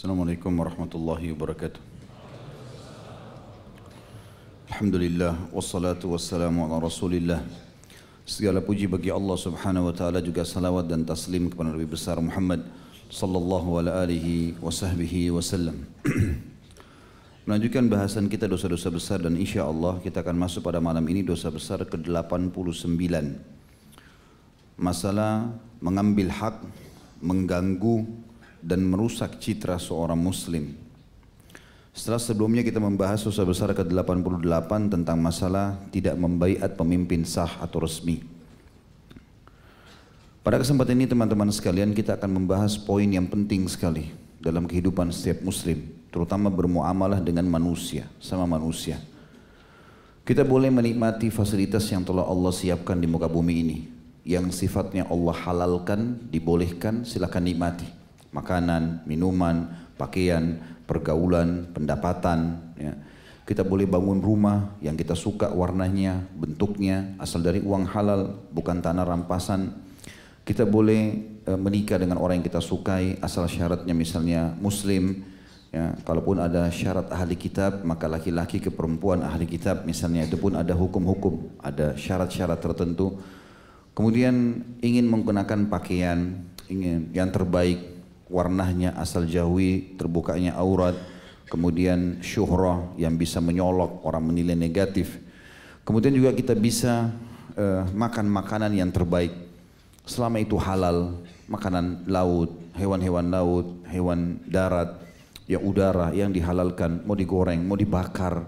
Assalamualaikum warahmatullahi wabarakatuh. Alhamdulillah wassalatu wassalamu ala Rasulillah. Segala puji bagi Allah Subhanahu wa taala juga salawat dan taslim kepada Nabi besar Muhammad sallallahu ala alihi wa sahbihi wasallam. Melanjutkan bahasan kita dosa-dosa besar dan insya Allah kita akan masuk pada malam ini dosa besar ke-89. Masalah mengambil hak, mengganggu dan merusak citra seorang muslim. Setelah sebelumnya kita membahas dosa besar ke-88 tentang masalah tidak membaiat pemimpin sah atau resmi. Pada kesempatan ini teman-teman sekalian kita akan membahas poin yang penting sekali dalam kehidupan setiap muslim, terutama bermuamalah dengan manusia, sama manusia. Kita boleh menikmati fasilitas yang telah Allah siapkan di muka bumi ini, yang sifatnya Allah halalkan, dibolehkan, silakan nikmati. Makanan, minuman, pakaian, pergaulan, pendapatan. Ya. Kita boleh bangun rumah yang kita suka warnanya, bentuknya, asal dari uang halal, bukan tanah rampasan. Kita boleh e, menikah dengan orang yang kita sukai, asal syaratnya misalnya muslim. Ya, kalaupun ada syarat ahli kitab, maka laki-laki ke perempuan ahli kitab misalnya itu pun ada hukum-hukum, ada syarat-syarat tertentu. Kemudian ingin menggunakan pakaian ingin yang terbaik, warnanya asal jauhi terbukanya aurat, kemudian syuhrah yang bisa menyolok orang menilai negatif. Kemudian juga kita bisa uh, makan makanan yang terbaik selama itu halal, makanan laut, hewan-hewan laut, hewan darat, ya udara yang dihalalkan, mau digoreng, mau dibakar,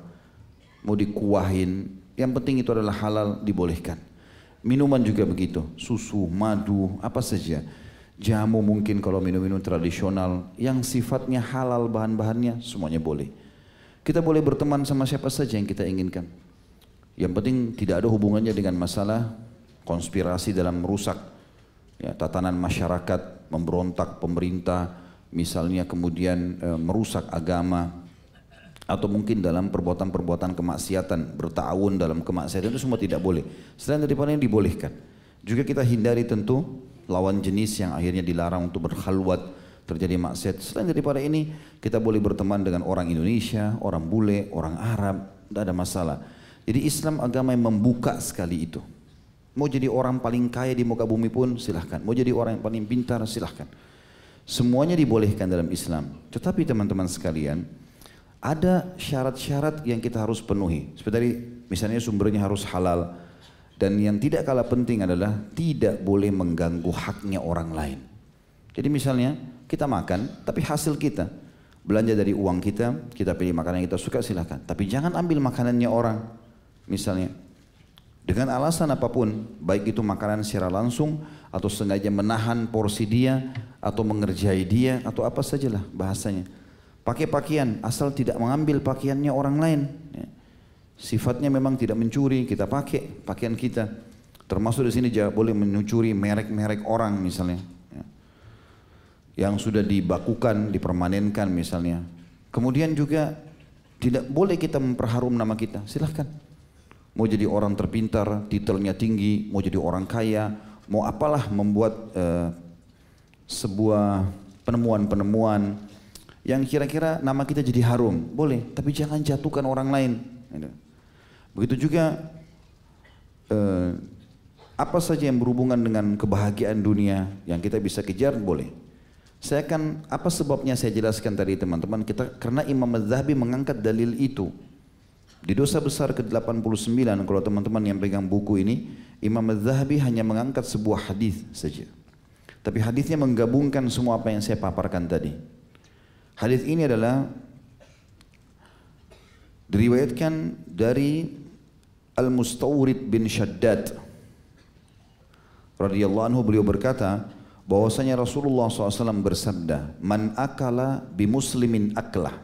mau dikuahin, yang penting itu adalah halal dibolehkan. Minuman juga begitu, susu, madu, apa saja jamu mungkin kalau minum-minum tradisional yang sifatnya halal bahan-bahannya semuanya boleh. Kita boleh berteman sama siapa saja yang kita inginkan. Yang penting tidak ada hubungannya dengan masalah konspirasi dalam merusak ya, tatanan masyarakat, memberontak pemerintah, misalnya kemudian e, merusak agama atau mungkin dalam perbuatan-perbuatan kemaksiatan, bertahun dalam kemaksiatan itu semua tidak boleh. Selain daripada yang dibolehkan. Juga kita hindari tentu lawan jenis yang akhirnya dilarang untuk berkhalwat terjadi maksiat. Selain daripada ini, kita boleh berteman dengan orang Indonesia, orang bule, orang Arab, tidak ada masalah. Jadi Islam agama yang membuka sekali itu. Mau jadi orang paling kaya di muka bumi pun silahkan. Mau jadi orang yang paling pintar silahkan. Semuanya dibolehkan dalam Islam. Tetapi teman-teman sekalian, ada syarat-syarat yang kita harus penuhi. Seperti misalnya sumbernya harus halal, dan yang tidak kalah penting adalah tidak boleh mengganggu haknya orang lain. Jadi misalnya kita makan tapi hasil kita belanja dari uang kita, kita pilih makanan yang kita suka silahkan. Tapi jangan ambil makanannya orang. Misalnya dengan alasan apa pun, baik itu makanan secara langsung atau sengaja menahan porsi dia atau mengerjai dia atau apa sajalah bahasanya. Pakai pakaian asal tidak mengambil pakaiannya orang lain. Ya sifatnya memang tidak mencuri, kita pakai pakaian kita. Termasuk di sini boleh mencuri merek-merek orang misalnya. Ya. Yang sudah dibakukan, dipermanenkan misalnya. Kemudian juga tidak boleh kita memperharum nama kita, silahkan. Mau jadi orang terpintar, titelnya tinggi, mau jadi orang kaya, mau apalah membuat uh, sebuah penemuan-penemuan yang kira-kira nama kita jadi harum, boleh, tapi jangan jatuhkan orang lain. Gitu. Begitu juga eh, apa saja yang berhubungan dengan kebahagiaan dunia yang kita bisa kejar boleh. Saya akan apa sebabnya saya jelaskan tadi teman-teman kita karena Imam Az-Zahabi mengangkat dalil itu. Di dosa besar ke-89 kalau teman-teman yang pegang buku ini Imam Az-Zahabi hanya mengangkat sebuah hadis saja. Tapi hadisnya menggabungkan semua apa yang saya paparkan tadi. Hadis ini adalah diriwayatkan dari Al-Mustawrid bin Shaddad radhiyallahu anhu beliau berkata bahwasanya Rasulullah SAW bersabda man akala bi muslimin aklah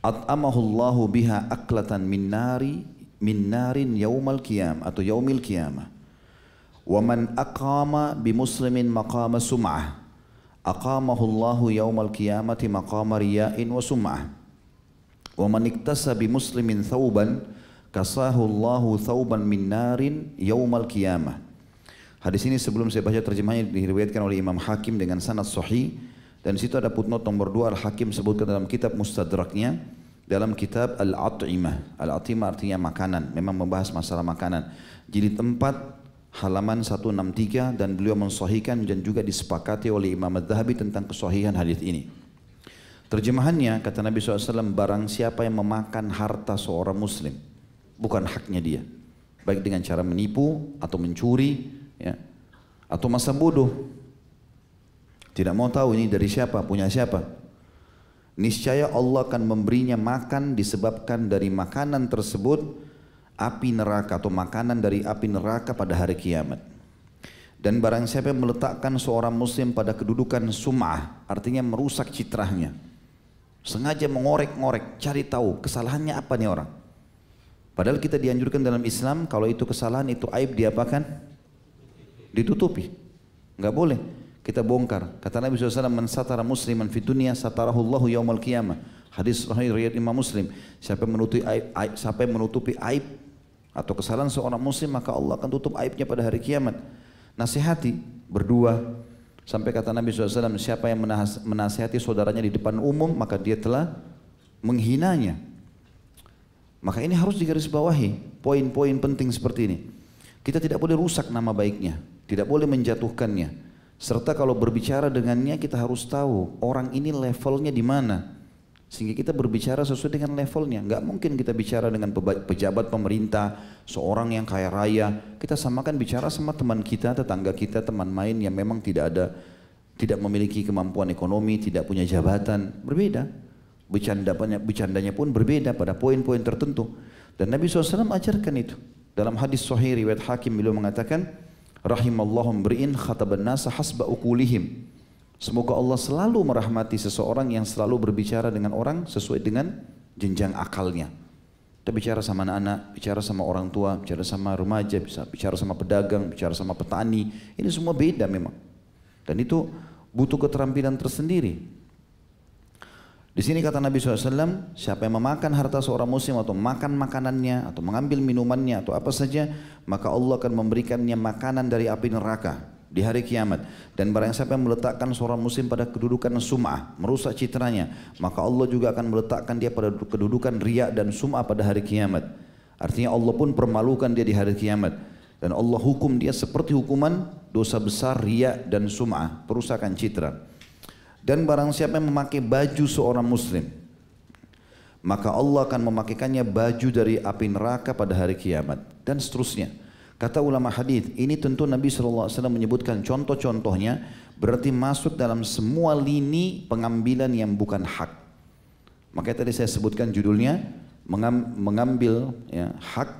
at'amahu Allahu biha aklatan min nari min narin yaumal qiyam atau yaumil qiyamah. Wa man aqama bi muslimin maqama sum'ah aqamahu Allahu yaumal qiyamati maqama riya'in wa sum'ah. Wa man iktasa bi muslimin thawban kasahu Allahu thawban min narin yaumal qiyamah. Hadis ini sebelum saya baca terjemahnya diriwayatkan oleh Imam Hakim dengan sanad sahih Dan situ ada footnote nomor dua Al-Hakim sebutkan dalam kitab Mustadraknya dalam kitab Al-At'imah. Al-At'imah artinya makanan, memang membahas masalah makanan. Jadi tempat halaman 163 dan beliau mensahihkan dan juga disepakati oleh Imam Ad-Dhahabi tentang kesahihan hadis ini. Terjemahannya kata Nabi SAW barang siapa yang memakan harta seorang muslim bukan haknya dia baik dengan cara menipu atau mencuri ya atau masa bodoh tidak mau tahu ini dari siapa, punya siapa. Niscaya Allah akan memberinya makan disebabkan dari makanan tersebut api neraka atau makanan dari api neraka pada hari kiamat. Dan barang siapa yang meletakkan seorang muslim pada kedudukan sum'ah, artinya merusak citranya. Sengaja mengorek-ngorek, cari tahu kesalahannya apa nih orang. Padahal kita dianjurkan dalam Islam kalau itu kesalahan itu aib diapakan? Ditutupi. Enggak boleh kita bongkar. Kata Nabi SAW, Man satara musliman fi dunia satarahu Allahu yaumal qiyamah. Hadis sahih riwayat Imam Muslim. Siapa yang menutupi aib, aib, siapa yang menutupi aib atau kesalahan seorang muslim maka Allah akan tutup aibnya pada hari kiamat. Nasihati berdua sampai kata Nabi SAW siapa yang menasihati saudaranya di depan umum maka dia telah menghinanya. Maka ini harus digarisbawahi poin-poin penting seperti ini. Kita tidak boleh rusak nama baiknya, tidak boleh menjatuhkannya. Serta kalau berbicara dengannya kita harus tahu orang ini levelnya di mana. Sehingga kita berbicara sesuai dengan levelnya. Enggak mungkin kita bicara dengan pejabat pemerintah, seorang yang kaya raya. Kita samakan bicara sama teman kita, tetangga kita, teman main yang memang tidak ada, tidak memiliki kemampuan ekonomi, tidak punya jabatan. Berbeda. Bercandanya, bercandanya pun berbeda pada poin-poin tertentu. Dan Nabi SAW ajarkan itu. Dalam hadis sahih riwayat hakim beliau mengatakan, rahimallahu mri'in khataban nasa hasba ukulihim. Semoga Allah selalu merahmati seseorang yang selalu berbicara dengan orang sesuai dengan jenjang akalnya. Kita bicara sama anak-anak, bicara sama orang tua, bicara sama remaja, bisa bicara sama pedagang, bicara sama petani. Ini semua beda memang. Dan itu butuh keterampilan tersendiri. Di sini kata Nabi SAW, siapa yang memakan harta seorang muslim atau makan makanannya atau mengambil minumannya atau apa saja, maka Allah akan memberikannya makanan dari api neraka di hari kiamat. Dan barang siapa yang meletakkan seorang muslim pada kedudukan sum'ah, merusak citranya, maka Allah juga akan meletakkan dia pada kedudukan riak dan sum'ah pada hari kiamat. Artinya Allah pun permalukan dia di hari kiamat. Dan Allah hukum dia seperti hukuman dosa besar riak dan sum'ah, perusakan citra. Dan barang siapa yang memakai baju seorang muslim, maka Allah akan memakaikannya baju dari api neraka pada hari kiamat dan seterusnya. Kata ulama hadis, ini tentu Nabi SAW menyebutkan contoh-contohnya berarti masuk dalam semua lini pengambilan yang bukan hak. Makanya tadi saya sebutkan judulnya mengambil ya, hak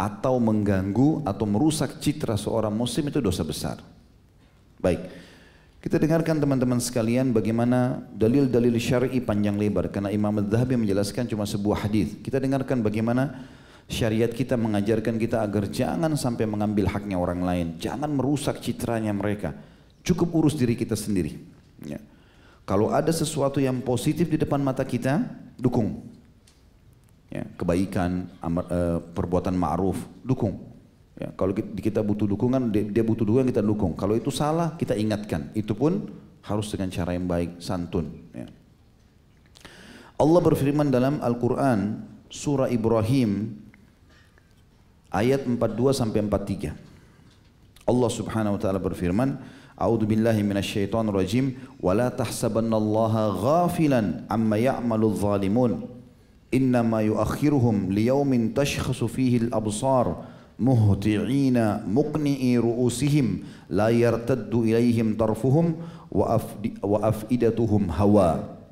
atau mengganggu atau merusak citra seorang muslim itu dosa besar. Baik. Kita dengarkan teman-teman sekalian bagaimana dalil-dalil syar'i panjang lebar karena Imam Az-Zahabi menjelaskan cuma sebuah hadis. Kita dengarkan bagaimana syariat kita mengajarkan kita agar jangan sampai mengambil haknya orang lain, jangan merusak citranya mereka. Cukup urus diri kita sendiri. Ya. Kalau ada sesuatu yang positif di depan mata kita, dukung. Ya, kebaikan, amar, uh, perbuatan ma'ruf, dukung. Ya, kalau kita butuh dukungan, dia butuh dukungan kita dukung. Kalau itu salah, kita ingatkan. Itu pun harus dengan cara yang baik, santun. Ya. Allah berfirman dalam Al-Quran, surah Ibrahim, ayat 42 sampai 43. Allah Subhanahu wa taala berfirman, A'udzu billahi minasyaitonir rajim, la tahsabannallaha ghafilan amma ya'malu adh-dhalimun. Innama yu'akhiruhum liyaumin tashkhasu fihi al-absar muhti'ina muqni'i ru'usihim la yartaddu ilaihim tarfuhum wa, wa afidatuhum hawa.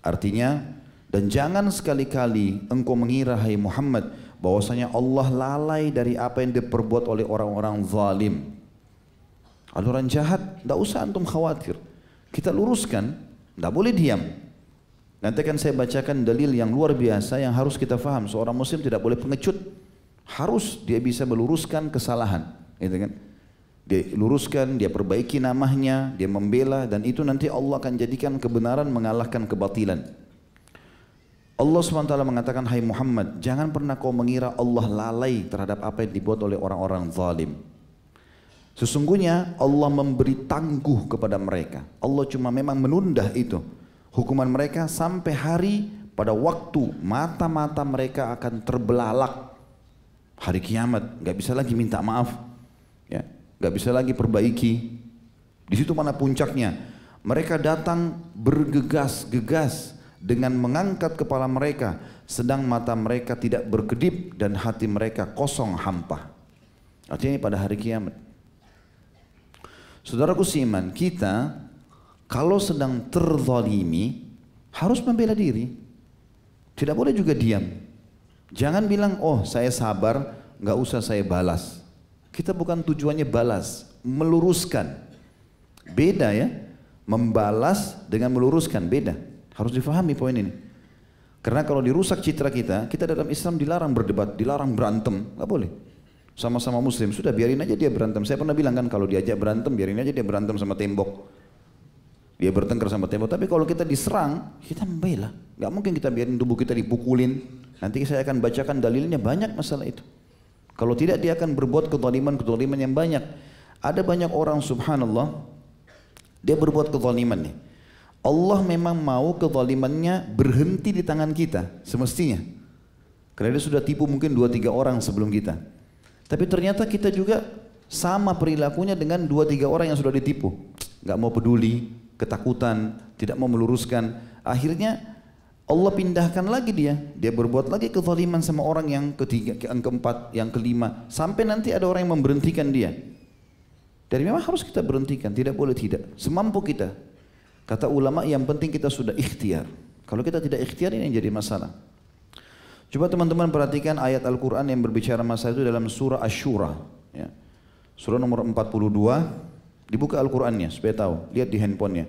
Artinya dan jangan sekali-kali engkau mengira hai Muhammad bahwasanya Allah lalai dari apa yang diperbuat oleh orang-orang zalim. Orang jahat tidak usah antum khawatir. Kita luruskan tidak boleh diam. Nanti akan saya bacakan dalil yang luar biasa yang harus kita faham. Seorang muslim tidak boleh pengecut harus dia bisa meluruskan kesalahan, gitu kan? Dia luruskan, dia perbaiki namanya, dia membela dan itu nanti Allah akan jadikan kebenaran mengalahkan kebatilan. Allah SWT mengatakan, Hai Muhammad, jangan pernah kau mengira Allah lalai terhadap apa yang dibuat oleh orang-orang zalim. Sesungguhnya Allah memberi tangguh kepada mereka. Allah cuma memang menunda itu. Hukuman mereka sampai hari pada waktu mata-mata mereka akan terbelalak. Hari kiamat, nggak bisa lagi minta maaf. Ya, nggak bisa lagi perbaiki. Di situ mana puncaknya? Mereka datang bergegas-gegas dengan mengangkat kepala mereka sedang mata mereka tidak berkedip dan hati mereka kosong hampa. Artinya pada hari kiamat. Saudaraku siman, kita kalau sedang terzalimi harus membela diri. Tidak boleh juga diam. Jangan bilang, oh saya sabar, nggak usah saya balas. Kita bukan tujuannya balas, meluruskan. Beda ya, membalas dengan meluruskan, beda. Harus difahami poin ini. Karena kalau dirusak citra kita, kita dalam Islam dilarang berdebat, dilarang berantem, nggak boleh. Sama-sama muslim, sudah biarin aja dia berantem. Saya pernah bilang kan kalau diajak berantem, biarin aja dia berantem sama tembok. Dia bertengkar sama tembok. Tapi kalau kita diserang, kita membela. Gak mungkin kita biarin tubuh kita dipukulin. Nanti saya akan bacakan dalilnya banyak masalah itu. Kalau tidak dia akan berbuat kezaliman-kezaliman yang banyak. Ada banyak orang subhanallah, dia berbuat kezaliman nih. Allah memang mau kezalimannya berhenti di tangan kita, semestinya. Karena dia sudah tipu mungkin dua tiga orang sebelum kita. Tapi ternyata kita juga sama perilakunya dengan dua tiga orang yang sudah ditipu. Gak mau peduli, ketakutan, tidak mau meluruskan. Akhirnya Allah pindahkan lagi dia. Dia berbuat lagi kezaliman sama orang yang ketiga, yang keempat, yang kelima. Sampai nanti ada orang yang memberhentikan dia. Dan memang harus kita berhentikan, tidak boleh tidak. Semampu kita. Kata ulama yang penting kita sudah ikhtiar. Kalau kita tidak ikhtiar ini yang jadi masalah. Coba teman-teman perhatikan ayat Al-Quran yang berbicara masalah itu dalam surah Ash-Shura. Ya. Surah nomor 42, dibuka Al-Qurannya supaya tahu. Lihat di handphonenya.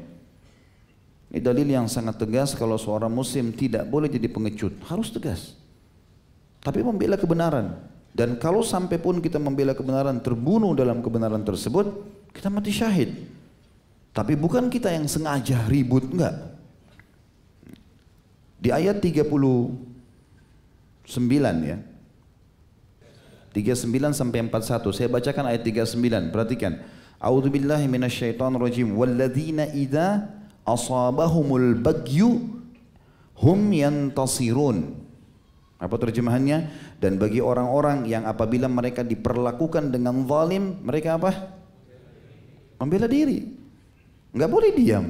Ini dalil yang sangat tegas kalau seorang muslim tidak boleh jadi pengecut. Harus tegas. Tapi membela kebenaran. Dan kalau sampai pun kita membela kebenaran terbunuh dalam kebenaran tersebut, kita mati syahid. Tapi bukan kita yang sengaja ribut, enggak. Di ayat 30 9 ya. 39 sampai 41. Saya bacakan ayat 39. Perhatikan. A'udzu billahi. Walladzina idza asabahumul bagyu hum yantasirun. Apa terjemahannya? Dan bagi orang-orang yang apabila mereka diperlakukan dengan zalim, mereka apa? Membela diri. Enggak boleh diam.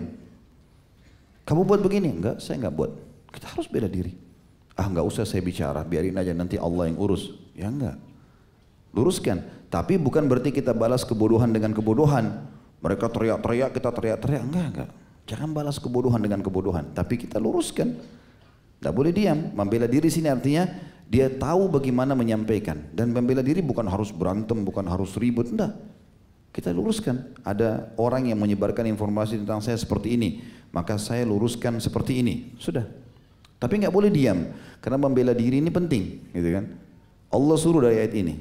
Kamu buat begini? Enggak, saya enggak buat. Kita harus bela diri. Ah nggak usah saya bicara, biarin aja nanti Allah yang urus. Ya enggak. Luruskan. Tapi bukan berarti kita balas kebodohan dengan kebodohan. Mereka teriak-teriak, kita teriak-teriak. Enggak, enggak. Jangan balas kebodohan dengan kebodohan. Tapi kita luruskan. Tidak boleh diam. Membela diri sini artinya dia tahu bagaimana menyampaikan. Dan membela diri bukan harus berantem, bukan harus ribut. Enggak. Kita luruskan. Ada orang yang menyebarkan informasi tentang saya seperti ini. Maka saya luruskan seperti ini. Sudah. Tapi nggak boleh diam karena membela diri ini penting, gitu kan? Allah suruh dari ayat ini.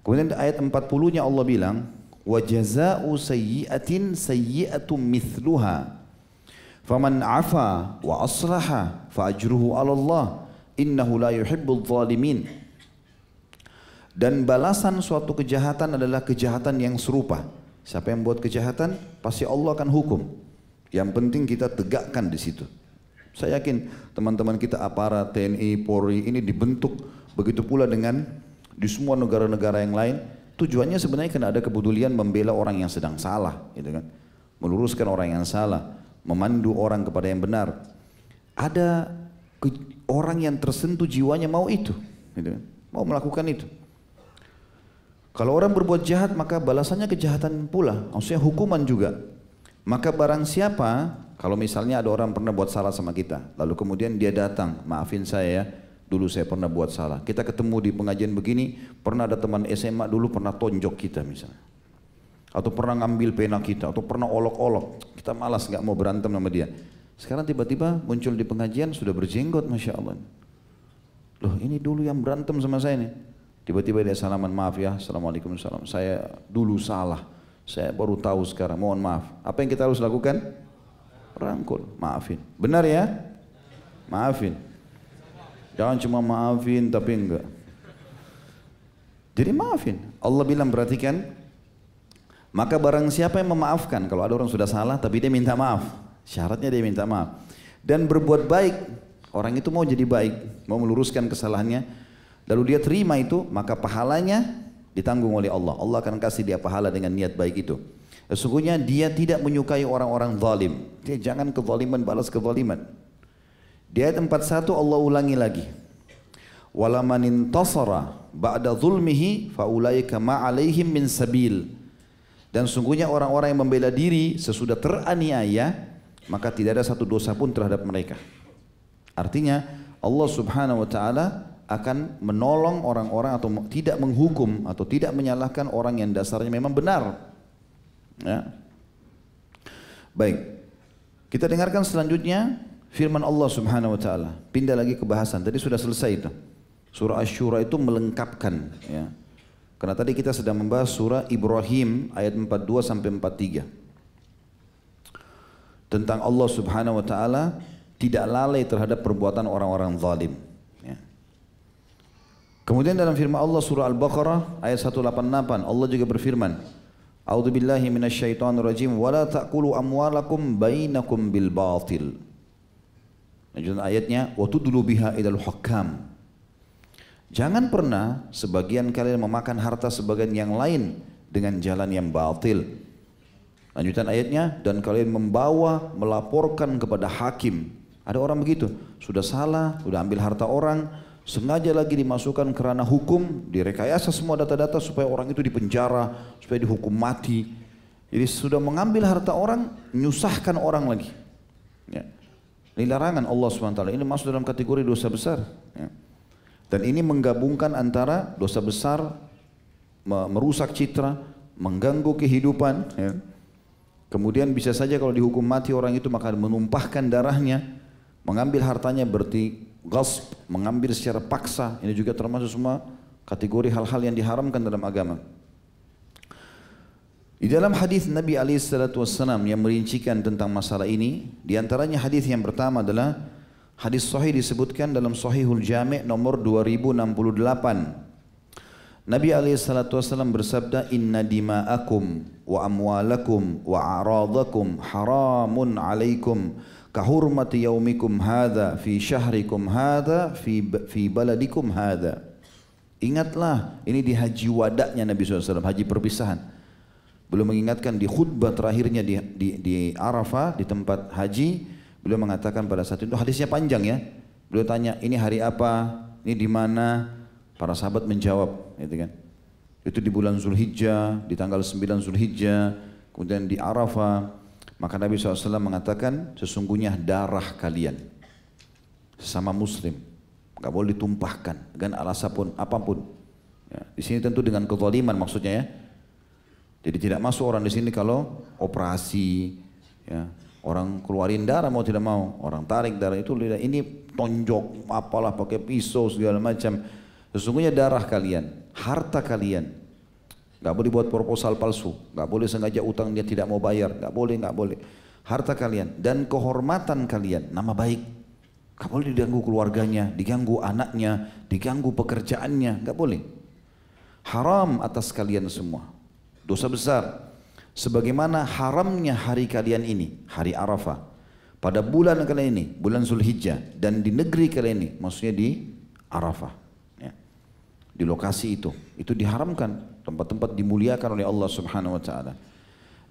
Kemudian ayat 40-nya Allah bilang, "Wa jazaa'u sayyi'atin sayyi'atun mithluha." Faman 'afa wa aslaha fa ajruhu 'ala Allah. Innahu la yuhibbul zalimin. Dan balasan suatu kejahatan adalah kejahatan yang serupa. Siapa yang buat kejahatan, pasti Allah akan hukum. Yang penting kita tegakkan di situ. Saya yakin teman-teman kita aparat TNI, Polri ini dibentuk begitu pula dengan di semua negara-negara yang lain. Tujuannya sebenarnya karena ada kepedulian membela orang yang sedang salah, gitu kan? Meluruskan orang yang salah, memandu orang kepada yang benar. Ada orang yang tersentuh jiwanya mau itu, gitu kan? Mau melakukan itu. Kalau orang berbuat jahat maka balasannya kejahatan pula, maksudnya hukuman juga. Maka barang siapa kalau misalnya ada orang pernah buat salah sama kita, lalu kemudian dia datang, maafin saya ya, dulu saya pernah buat salah. Kita ketemu di pengajian begini, pernah ada teman SMA dulu pernah tonjok kita misalnya. Atau pernah ngambil pena kita, atau pernah olok-olok. Kita malas nggak mau berantem sama dia. Sekarang tiba-tiba muncul di pengajian sudah berjenggot, Masya Allah. Loh ini dulu yang berantem sama saya nih. Tiba-tiba dia salaman, maaf ya, Assalamualaikum salam. Saya dulu salah. Saya baru tahu sekarang, mohon maaf. Apa yang kita harus lakukan? rangkul, maafin. Benar ya? Maafin. Jangan cuma maafin tapi enggak. Jadi maafin. Allah bilang perhatikan Maka barang siapa yang memaafkan, kalau ada orang sudah salah tapi dia minta maaf, syaratnya dia minta maaf. Dan berbuat baik, orang itu mau jadi baik, mau meluruskan kesalahannya, lalu dia terima itu, maka pahalanya ditanggung oleh Allah. Allah akan kasih dia pahala dengan niat baik itu. Sesungguhnya dia tidak menyukai orang-orang zalim. Dia jangan kezaliman balas kezaliman. Di ayat 41 Allah ulangi lagi. Walaman intasara ba'da zulmihi faulaika ma'alaihim min sabil. Dan sungguhnya orang-orang yang membela diri sesudah teraniaya, maka tidak ada satu dosa pun terhadap mereka. Artinya Allah subhanahu wa ta'ala akan menolong orang-orang atau tidak menghukum atau tidak menyalahkan orang yang dasarnya memang benar. Ya. Baik. Kita dengarkan selanjutnya firman Allah Subhanahu wa taala. Pindah lagi ke bahasan. Tadi sudah selesai itu. Surah Asy-Syura itu melengkapkan ya. Karena tadi kita sedang membahas surah Ibrahim ayat 42 sampai 43. Tentang Allah Subhanahu wa taala tidak lalai terhadap perbuatan orang-orang zalim. Ya. Kemudian dalam firman Allah surah Al-Baqarah ayat 188 Allah juga berfirman, A'udzu billahi minasyaitonir rajim ta'kulu amwalakum bainakum bil batil. Lanjutan ayatnya wa tudlu biha ilal hukam Jangan pernah sebagian kalian memakan harta sebagian yang lain dengan jalan yang batil. Lanjutan ayatnya, dan kalian membawa, melaporkan kepada hakim. Ada orang begitu, sudah salah, sudah ambil harta orang, sengaja lagi dimasukkan kerana hukum, direkayasa semua data-data supaya orang itu dipenjara, supaya dihukum mati. Jadi sudah mengambil harta orang, nyusahkan orang lagi. Ini larangan Allah SWT, ini masuk dalam kategori dosa besar. Ya. Dan ini menggabungkan antara dosa besar, merusak citra, mengganggu kehidupan. Ya. Kemudian bisa saja kalau dihukum mati orang itu maka menumpahkan darahnya, mengambil hartanya berarti gasp, mengambil secara paksa. Ini juga termasuk semua kategori hal-hal yang diharamkan dalam agama. Di dalam hadis Nabi SAW yang merincikan tentang masalah ini, di antaranya hadis yang pertama adalah Hadis sahih disebutkan dalam Sahihul Jami' nomor 2068. Nabi SAW bersabda, Inna dima'akum wa amwalakum wa a'radakum haramun alaikum kahurmati yaumikum hadha fi syahrikum hadha fi, fi baladikum hadha. Ingatlah, ini di haji wadaknya Nabi SAW, haji perpisahan. Belum mengingatkan di khutbah terakhirnya di, di, di Arafah, di tempat haji, Beliau mengatakan pada saat itu hadisnya panjang ya. Beliau tanya, ini hari apa? Ini di mana? Para sahabat menjawab, gitu kan. Itu di bulan Zulhijjah, di tanggal 9 Zulhijjah, kemudian di Arafah. Maka Nabi SAW mengatakan, sesungguhnya darah kalian sesama muslim nggak boleh ditumpahkan dengan alasan pun apa pun. Ya, di sini tentu dengan kezaliman maksudnya ya. Jadi tidak masuk orang di sini kalau operasi, ya, Orang keluarin darah mau tidak mau, orang tarik darah itu lidah ini tonjok apalah pakai pisau segala macam. Sesungguhnya darah kalian, harta kalian, nggak boleh buat proposal palsu, nggak boleh sengaja utang dia tidak mau bayar, nggak boleh, nggak boleh. Harta kalian dan kehormatan kalian, nama baik, nggak boleh diganggu keluarganya, diganggu anaknya, diganggu pekerjaannya, nggak boleh. Haram atas kalian semua, dosa besar sebagaimana haramnya hari kalian ini, hari Arafah. Pada bulan kalian ini, bulan Zulhijjah dan di negeri kalian ini, maksudnya di Arafah. Ya. Di lokasi itu, itu diharamkan, tempat-tempat dimuliakan oleh Allah Subhanahu wa taala.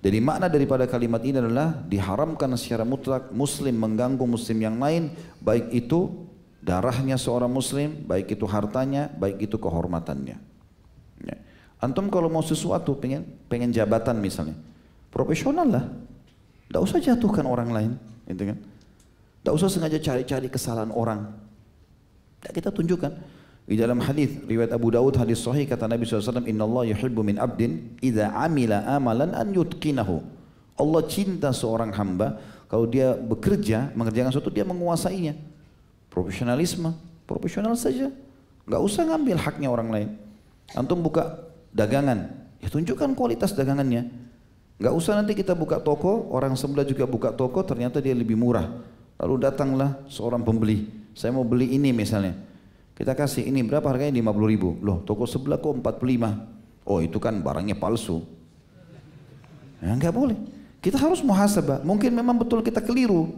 Jadi makna daripada kalimat ini adalah diharamkan secara mutlak muslim mengganggu muslim yang lain, baik itu darahnya seorang muslim, baik itu hartanya, baik itu kehormatannya. Ya. Antum kalau mau sesuatu pengen pengen jabatan misalnya, profesional lah. Tidak usah jatuhkan orang lain, gitu kan? Tidak usah sengaja cari-cari kesalahan orang. Kita tunjukkan. Di dalam hadis riwayat Abu Dawud hadis sahih kata Nabi SAW, Inna Allah yuhibbu min abdin idza amila amalan an yutqinahu. Allah cinta seorang hamba kalau dia bekerja mengerjakan sesuatu dia menguasainya. Profesionalisme, profesional saja. Gak usah ngambil haknya orang lain. Antum buka dagangan, ya tunjukkan kualitas dagangannya. Gak usah nanti kita buka toko, orang sebelah juga buka toko, ternyata dia lebih murah. Lalu datanglah seorang pembeli, saya mau beli ini misalnya. Kita kasih ini berapa harganya 50 ribu. Loh toko sebelah kok 45. Oh itu kan barangnya palsu. Ya enggak boleh. Kita harus muhasabah. Mungkin memang betul kita keliru.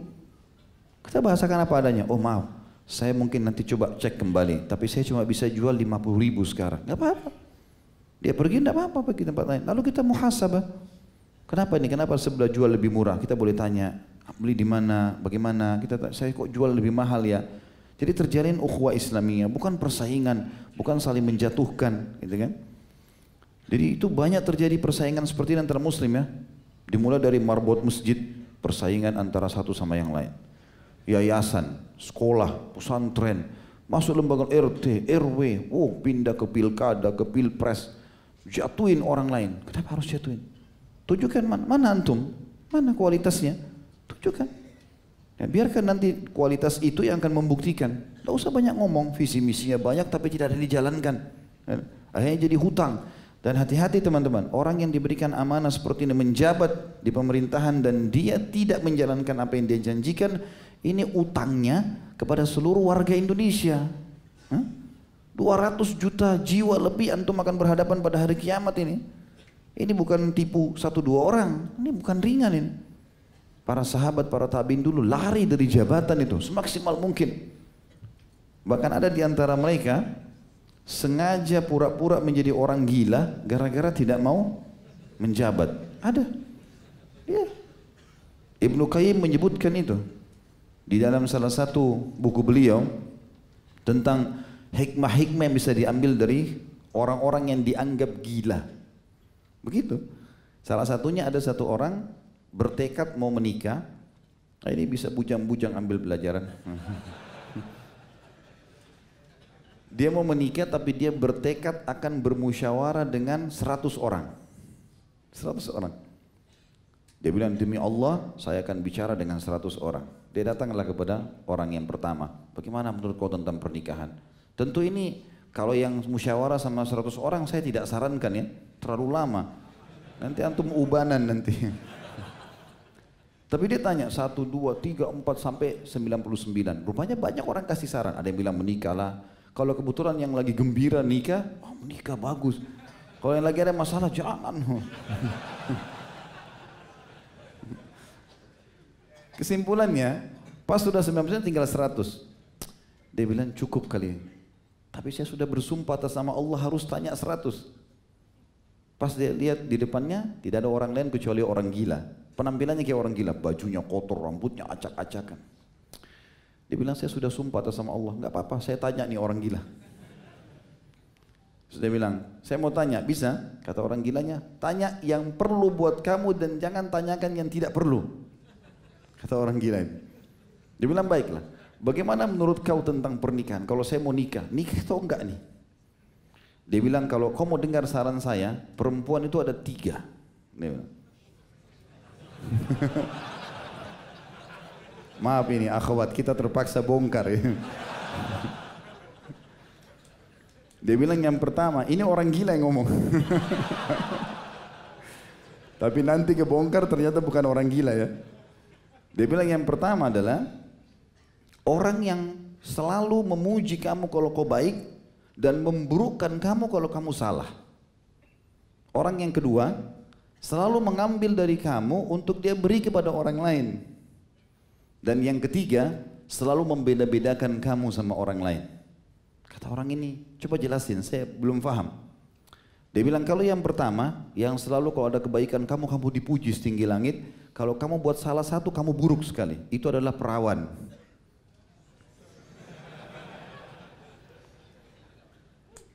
Kita bahasakan apa adanya. Oh maaf, saya mungkin nanti coba cek kembali. Tapi saya cuma bisa jual 50 ribu sekarang. Enggak apa-apa. Dia pergi enggak apa-apa pergi tempat lain. Lalu kita muhasabah. Kenapa ini? Kenapa sebelah jual lebih murah? Kita boleh tanya, beli di mana, bagaimana? Kita saya kok jual lebih mahal ya? Jadi terjalin ukhuwah Islamiyah, bukan persaingan, bukan saling menjatuhkan, gitu kan? Jadi itu banyak terjadi persaingan seperti ini antara muslim ya. Dimulai dari marbot masjid, persaingan antara satu sama yang lain. Yayasan, sekolah, pesantren, masuk lembaga RT, RW, oh pindah ke pilkada, ke pilpres, jatuhin orang lain. Kenapa harus jatuhin? Tunjukkan mana, mana antum, mana kualitasnya, tunjukkan. Ya, biarkan nanti kualitas itu yang akan membuktikan. Tidak usah banyak ngomong, visi misinya banyak tapi tidak ada dijalankan. Ya, akhirnya jadi hutang. Dan hati-hati teman-teman, orang yang diberikan amanah seperti ini menjabat di pemerintahan dan dia tidak menjalankan apa yang dia janjikan, ini utangnya kepada seluruh warga Indonesia. Hah? 200 juta jiwa lebih antum akan berhadapan pada hari kiamat ini. Ini bukan tipu satu dua orang, ini bukan ringan ini. Para sahabat, para tabin dulu lari dari jabatan itu semaksimal mungkin. Bahkan ada di antara mereka sengaja pura-pura menjadi orang gila gara-gara tidak mau menjabat. Ada. Ya. Ibnu Qayyim menyebutkan itu di dalam salah satu buku beliau tentang hikmah-hikmah yang bisa diambil dari orang-orang yang dianggap gila. Begitu. Salah satunya ada satu orang bertekad mau menikah, nah ini bisa bujang-bujang ambil pelajaran. dia mau menikah tapi dia bertekad akan bermusyawarah dengan 100 orang. 100 orang. Dia bilang demi Allah saya akan bicara dengan 100 orang. Dia datanglah kepada orang yang pertama. Bagaimana menurut kau tentang pernikahan? Tentu ini kalau yang musyawarah sama 100 orang saya tidak sarankan ya. Terlalu lama. Nanti antum ubanan nanti. Tapi dia tanya satu, dua, tiga, empat sampai sembilan puluh sembilan. Rupanya banyak orang kasih saran. Ada yang bilang menikahlah. Kalau kebetulan yang lagi gembira nikah, oh menikah bagus. Kalau yang lagi ada masalah jangan. Kesimpulannya, pas sudah 90% tinggal 100. Dia bilang cukup kali. Tapi saya sudah bersumpah atas nama Allah harus tanya 100. Pas dia lihat di depannya tidak ada orang lain kecuali orang gila. Penampilannya kayak orang gila, bajunya kotor, rambutnya acak-acakan. Dia bilang saya sudah sumpah atas sama Allah, nggak apa-apa, saya tanya nih orang gila. Sudah bilang, saya mau tanya, bisa? Kata orang gilanya, tanya yang perlu buat kamu dan jangan tanyakan yang tidak perlu. Kata orang gila ini. Dia bilang, baiklah. Bagaimana menurut kau tentang pernikahan? Kalau saya mau nikah, nikah atau enggak nih? Dia bilang, kalau kau mau dengar saran saya, perempuan itu ada tiga. Maaf ini akhwat kita terpaksa bongkar ya. Dia bilang yang pertama, ini orang gila yang ngomong. Tapi nanti kebongkar ternyata bukan orang gila ya. Dia bilang yang pertama adalah orang yang selalu memuji kamu kalau kau baik dan memburukkan kamu kalau kamu salah. Orang yang kedua, selalu mengambil dari kamu untuk dia beri kepada orang lain. Dan yang ketiga, selalu membeda-bedakan kamu sama orang lain. Kata orang ini, coba jelasin, saya belum paham. Dia bilang kalau yang pertama, yang selalu kalau ada kebaikan kamu, kamu dipuji setinggi langit. Kalau kamu buat salah satu, kamu buruk sekali. Itu adalah perawan.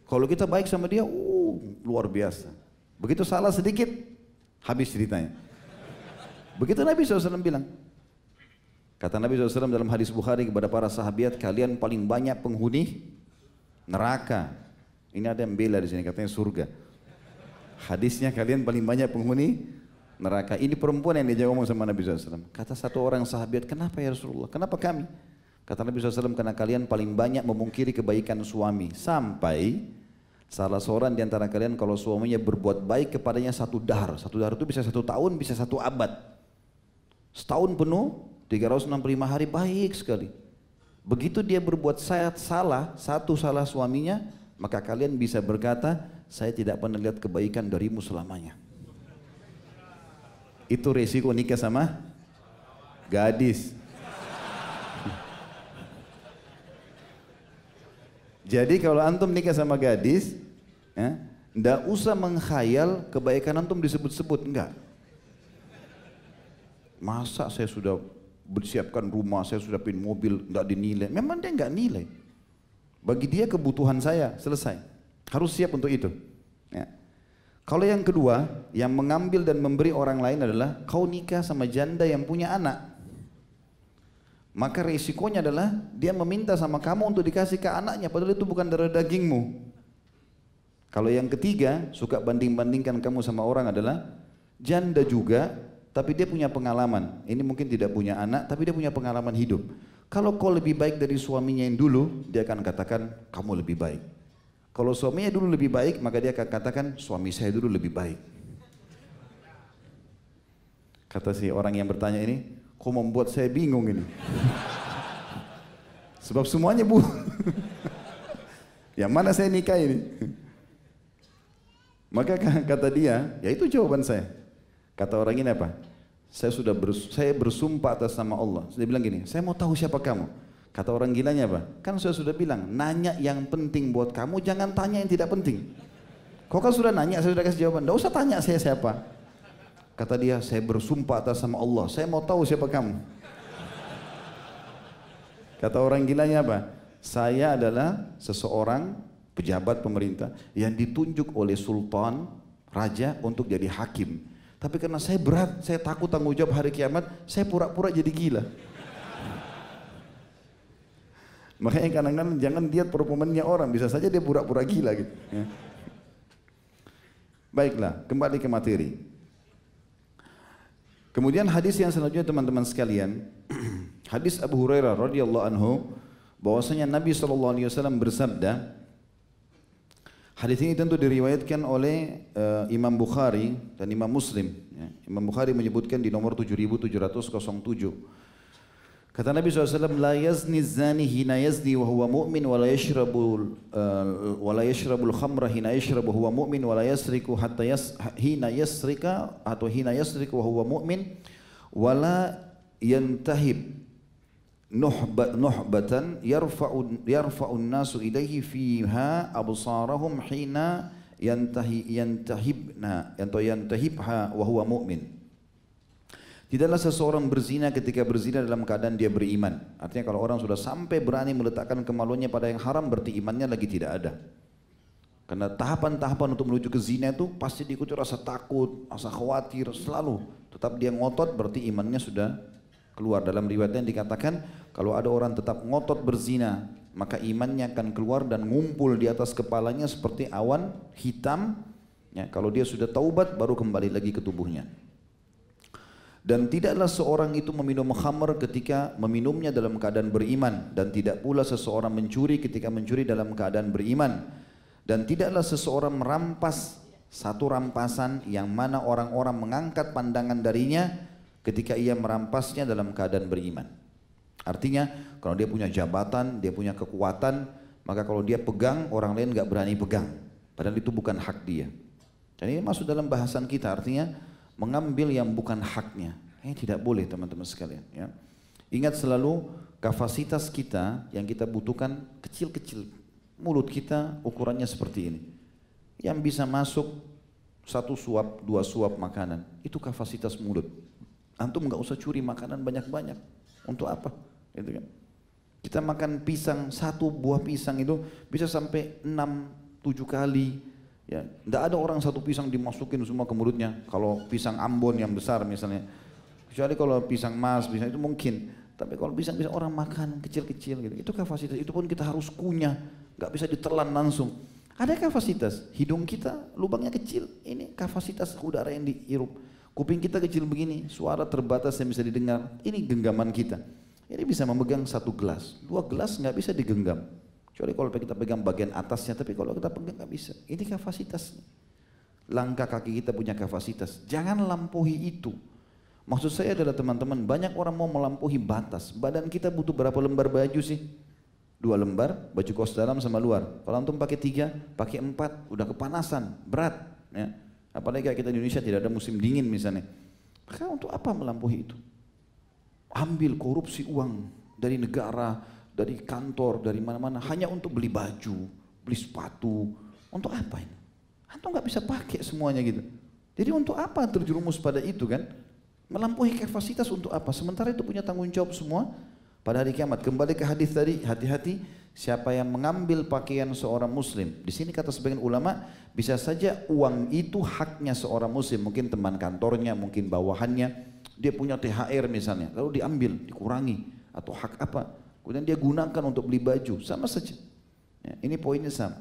Kalau kita baik sama dia, uh, luar biasa. Begitu salah sedikit, Habis ceritanya. Begitu Nabi SAW bilang. Kata Nabi SAW dalam hadis Bukhari kepada para sahabat, kalian paling banyak penghuni neraka. Ini ada yang bela di sini katanya surga. Hadisnya kalian paling banyak penghuni neraka. Ini perempuan yang dia ngomong sama Nabi SAW. Kata satu orang sahabat, kenapa ya Rasulullah? Kenapa kami? Kata Nabi SAW, karena kalian paling banyak memungkiri kebaikan suami. Sampai Salah seorang di antara kalian kalau suaminya berbuat baik kepadanya satu dahar. Satu dahar itu bisa satu tahun, bisa satu abad. Setahun penuh, 365 hari baik sekali. Begitu dia berbuat sayat salah, satu salah suaminya, maka kalian bisa berkata, saya tidak pernah lihat kebaikan darimu selamanya. Itu resiko nikah sama gadis. Jadi kalau antum nikah sama gadis, ya, ndak usah mengkhayal kebaikan antum disebut-sebut, enggak. Masa saya sudah bersiapkan rumah, saya sudah pin mobil, ndak dinilai. Memang dia nggak nilai. Bagi dia kebutuhan saya selesai. Harus siap untuk itu. Ya. Kalau yang kedua, yang mengambil dan memberi orang lain adalah kau nikah sama janda yang punya anak. Maka resikonya adalah dia meminta sama kamu untuk dikasih ke anaknya padahal itu bukan darah dagingmu. Kalau yang ketiga suka banding-bandingkan kamu sama orang adalah janda juga tapi dia punya pengalaman. Ini mungkin tidak punya anak tapi dia punya pengalaman hidup. Kalau kau lebih baik dari suaminya yang dulu, dia akan katakan kamu lebih baik. Kalau suaminya dulu lebih baik, maka dia akan katakan suami saya dulu lebih baik. Kata si orang yang bertanya ini, Kok membuat saya bingung ini? Sebab semuanya bu. yang mana saya nikah ini? Maka kata dia, ya itu jawaban saya. Kata orang ini apa? Saya sudah saya bersumpah atas nama Allah. Dia bilang gini, saya mau tahu siapa kamu. Kata orang gilanya apa? Kan saya sudah bilang, nanya yang penting buat kamu, jangan tanya yang tidak penting. Kau kan sudah nanya, saya sudah kasih jawaban. Tidak usah tanya saya siapa. Kata dia, saya bersumpah atas sama Allah. Saya mau tahu siapa kamu. Kata orang gilanya apa? Saya adalah seseorang pejabat pemerintah yang ditunjuk oleh sultan, raja untuk jadi hakim. Tapi karena saya berat, saya takut tanggung jawab hari kiamat, saya pura-pura jadi gila. Makanya kadang-kadang jangan lihat performanya orang, bisa saja dia pura-pura gila gitu. Ya. Baiklah, kembali ke materi. Kemudian hadis yang selanjutnya teman-teman sekalian, hadis Abu Hurairah radhiyallahu anhu bahwasanya Nabi sallallahu alaihi wasallam bersabda, Hadis ini tentu diriwayatkan oleh uh, Imam Bukhari dan Imam Muslim. Ya. Imam Bukhari menyebutkan di nomor 7707. كان النبي صلى لا يزني الزاني حين يزني وهو مؤمن ولا يشرب ولا يشرب الخمر حين يشرب وهو مؤمن ولا يسرق حتى يس حين يسرق atau حين يسرق وهو مؤمن ولا ينتهب نحبة نحبة يرفع يرفع الناس إليه فيها أبصارهم حين ينتهي ينتهبنا ينتهبها وهو مؤمن Tidaklah seseorang berzina ketika berzina dalam keadaan dia beriman. Artinya kalau orang sudah sampai berani meletakkan kemaluannya pada yang haram berarti imannya lagi tidak ada. Karena tahapan-tahapan untuk menuju ke zina itu pasti diikuti rasa takut, rasa khawatir selalu. Tetap dia ngotot berarti imannya sudah keluar. Dalam riwayatnya dikatakan kalau ada orang tetap ngotot berzina maka imannya akan keluar dan ngumpul di atas kepalanya seperti awan hitam. Ya, kalau dia sudah taubat baru kembali lagi ke tubuhnya. Dan tidaklah seorang itu meminum khamr ketika meminumnya dalam keadaan beriman dan tidak pula seseorang mencuri ketika mencuri dalam keadaan beriman dan tidaklah seseorang merampas satu rampasan yang mana orang-orang mengangkat pandangan darinya ketika ia merampasnya dalam keadaan beriman. Artinya kalau dia punya jabatan, dia punya kekuatan, maka kalau dia pegang orang lain nggak berani pegang. Padahal itu bukan hak dia. Dan ini masuk dalam bahasan kita artinya mengambil yang bukan haknya. Ini tidak boleh teman-teman sekalian. Ya. Ingat selalu kapasitas kita yang kita butuhkan kecil-kecil. Mulut kita ukurannya seperti ini. Yang bisa masuk satu suap, dua suap makanan. Itu kapasitas mulut. Antum nggak usah curi makanan banyak-banyak. Untuk apa? Gitu kan. Kita makan pisang, satu buah pisang itu bisa sampai enam, tujuh kali Ya, tidak ada orang satu pisang dimasukin semua ke mulutnya. Kalau pisang Ambon yang besar misalnya, kecuali kalau pisang mas, pisang itu mungkin. Tapi kalau pisang bisa orang makan kecil-kecil gitu, itu kapasitas. Itu pun kita harus kunyah, nggak bisa ditelan langsung. Ada kapasitas. Hidung kita lubangnya kecil. Ini kapasitas udara yang dihirup. Kuping kita kecil begini, suara terbatas yang bisa didengar. Ini genggaman kita. Ini bisa memegang satu gelas, dua gelas nggak bisa digenggam. Kecuali kalau kita pegang bagian atasnya, tapi kalau kita pegang nggak bisa. Ini kapasitas. Langkah kaki kita punya kapasitas. Jangan lampaui itu. Maksud saya adalah teman-teman, banyak orang mau melampaui batas. Badan kita butuh berapa lembar baju sih? Dua lembar, baju kos dalam sama luar. Kalau antum pakai tiga, pakai empat, udah kepanasan, berat. Ya. Apalagi kita di Indonesia tidak ada musim dingin misalnya. Maka untuk apa melampaui itu? Ambil korupsi uang dari negara, dari kantor, dari mana-mana hanya untuk beli baju, beli sepatu. Untuk apa ini? Antum nggak bisa pakai semuanya gitu. Jadi untuk apa terjerumus pada itu kan? Melampaui kapasitas untuk apa? Sementara itu punya tanggung jawab semua pada hari kiamat. Kembali ke hadis tadi, hati-hati siapa yang mengambil pakaian seorang muslim. Di sini kata sebagian ulama, bisa saja uang itu haknya seorang muslim, mungkin teman kantornya, mungkin bawahannya, dia punya THR misalnya, lalu diambil, dikurangi atau hak apa. Kemudian dia gunakan untuk beli baju, sama saja. Ya, ini poinnya sama.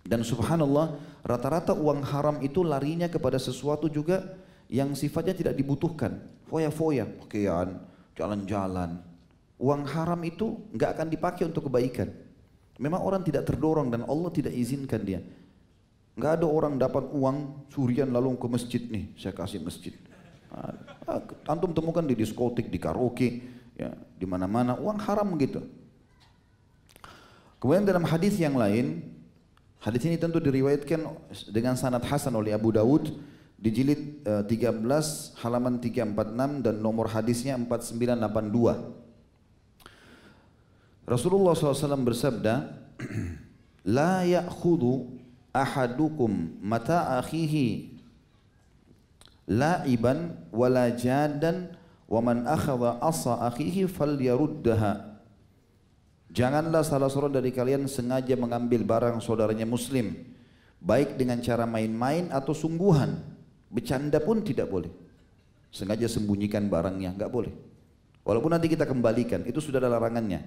Dan subhanallah, rata-rata uang haram itu larinya kepada sesuatu juga yang sifatnya tidak dibutuhkan. Foya-foya, pakaian, jalan-jalan, Uang haram itu nggak akan dipakai untuk kebaikan. Memang orang tidak terdorong dan Allah tidak izinkan dia. Nggak ada orang dapat uang surian lalu ke masjid nih, saya kasih masjid. Ah, antum temukan di diskotik, di karaoke, ya, di mana-mana uang haram gitu. Kemudian dalam hadis yang lain, hadis ini tentu diriwayatkan dengan sanad hasan oleh Abu Dawud di jilid 13 eh, halaman 346 dan nomor hadisnya 4982. Rasulullah SAW bersabda, La ya'khudu ahadukum mata akhihi la'iban wala jadan wa man akhadha asa akhihi. Janganlah salah seorang dari kalian sengaja mengambil barang saudaranya muslim baik dengan cara main-main atau sungguhan. Bercanda pun tidak boleh. Sengaja sembunyikan barangnya, enggak boleh. Walaupun nanti kita kembalikan, itu sudah ada larangannya.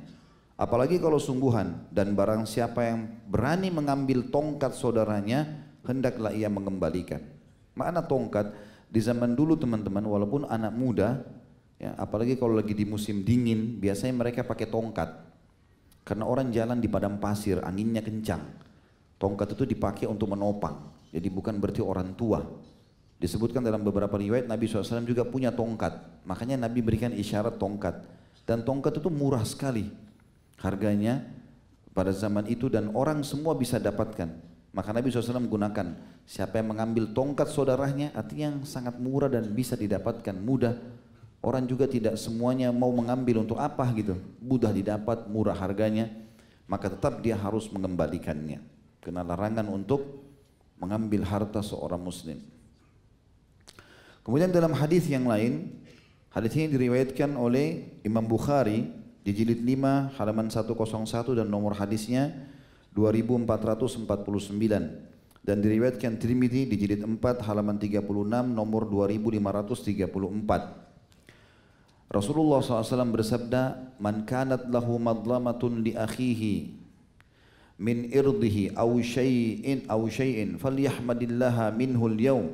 Apalagi kalau sungguhan dan barang siapa yang berani mengambil tongkat saudaranya, hendaklah ia mengembalikan. Mana tongkat? Di zaman dulu teman-teman, walaupun anak muda, ya, apalagi kalau lagi di musim dingin, biasanya mereka pakai tongkat. Karena orang jalan di padang pasir, anginnya kencang. Tongkat itu dipakai untuk menopang. Jadi bukan berarti orang tua. Disebutkan dalam beberapa riwayat Nabi SAW juga punya tongkat. Makanya Nabi berikan isyarat tongkat. Dan tongkat itu murah sekali harganya pada zaman itu dan orang semua bisa dapatkan. Maka Nabi SAW menggunakan siapa yang mengambil tongkat saudaranya artinya yang sangat murah dan bisa didapatkan mudah. Orang juga tidak semuanya mau mengambil untuk apa gitu. Mudah didapat, murah harganya. Maka tetap dia harus mengembalikannya. Kena larangan untuk mengambil harta seorang muslim. Kemudian dalam hadis yang lain, hadis ini diriwayatkan oleh Imam Bukhari di jilid 5 halaman 101 dan nomor hadisnya 2449 dan diriwayatkan Tirmidzi di jilid 4 halaman 36 nomor 2534 Rasulullah SAW bersabda man kanat lahu madlamatun li akhihi min irdihi aw syai'in aw syai'in falyahmadillaha minhu al-yawm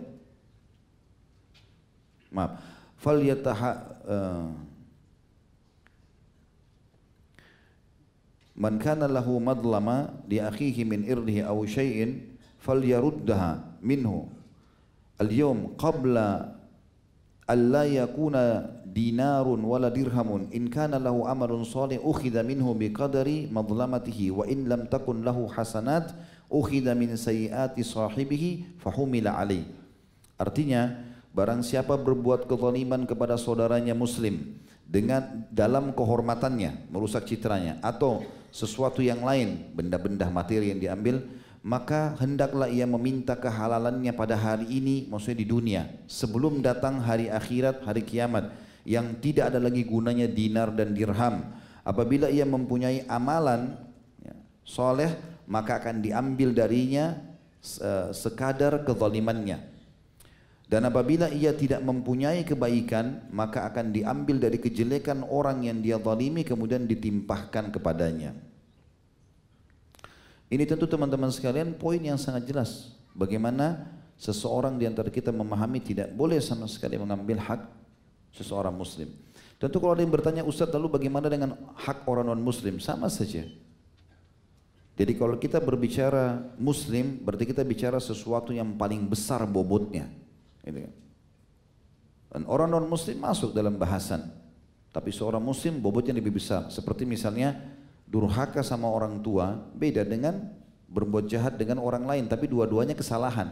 maaf falyataha uh, Man kana lahu madlama li akhihi min irdihi aw syai'in falyaruddaha minhu al-yawm qabla alla yakuna dinarun wala dirhamun. In kana lahu amalun salih ukhidha minhu biqadari madlamatihi wa in lam takun lahu hasanat ukhidha min sayiati sahibihi fahumila alaih artinya barang siapa berbuat kezaliman kepada saudaranya muslim dengan dalam kehormatannya merusak citranya atau sesuatu yang lain, benda-benda materi yang diambil, maka hendaklah ia meminta kehalalannya pada hari ini, maksudnya di dunia, sebelum datang hari akhirat, hari kiamat, yang tidak ada lagi gunanya dinar dan dirham. Apabila ia mempunyai amalan ya, soleh, maka akan diambil darinya sekadar kezalimannya. Dan apabila ia tidak mempunyai kebaikan, maka akan diambil dari kejelekan orang yang dia zalimi kemudian ditimpahkan kepadanya. Ini tentu teman-teman sekalian poin yang sangat jelas. Bagaimana seseorang di antara kita memahami tidak boleh sama sekali mengambil hak seseorang muslim. Tentu kalau ada yang bertanya Ustaz lalu bagaimana dengan hak orang non muslim? Sama saja. Jadi kalau kita berbicara muslim berarti kita bicara sesuatu yang paling besar bobotnya. Gitu kan. Dan orang non muslim masuk dalam bahasan. Tapi seorang muslim bobotnya lebih besar. Seperti misalnya durhaka sama orang tua beda dengan berbuat jahat dengan orang lain. Tapi dua-duanya kesalahan.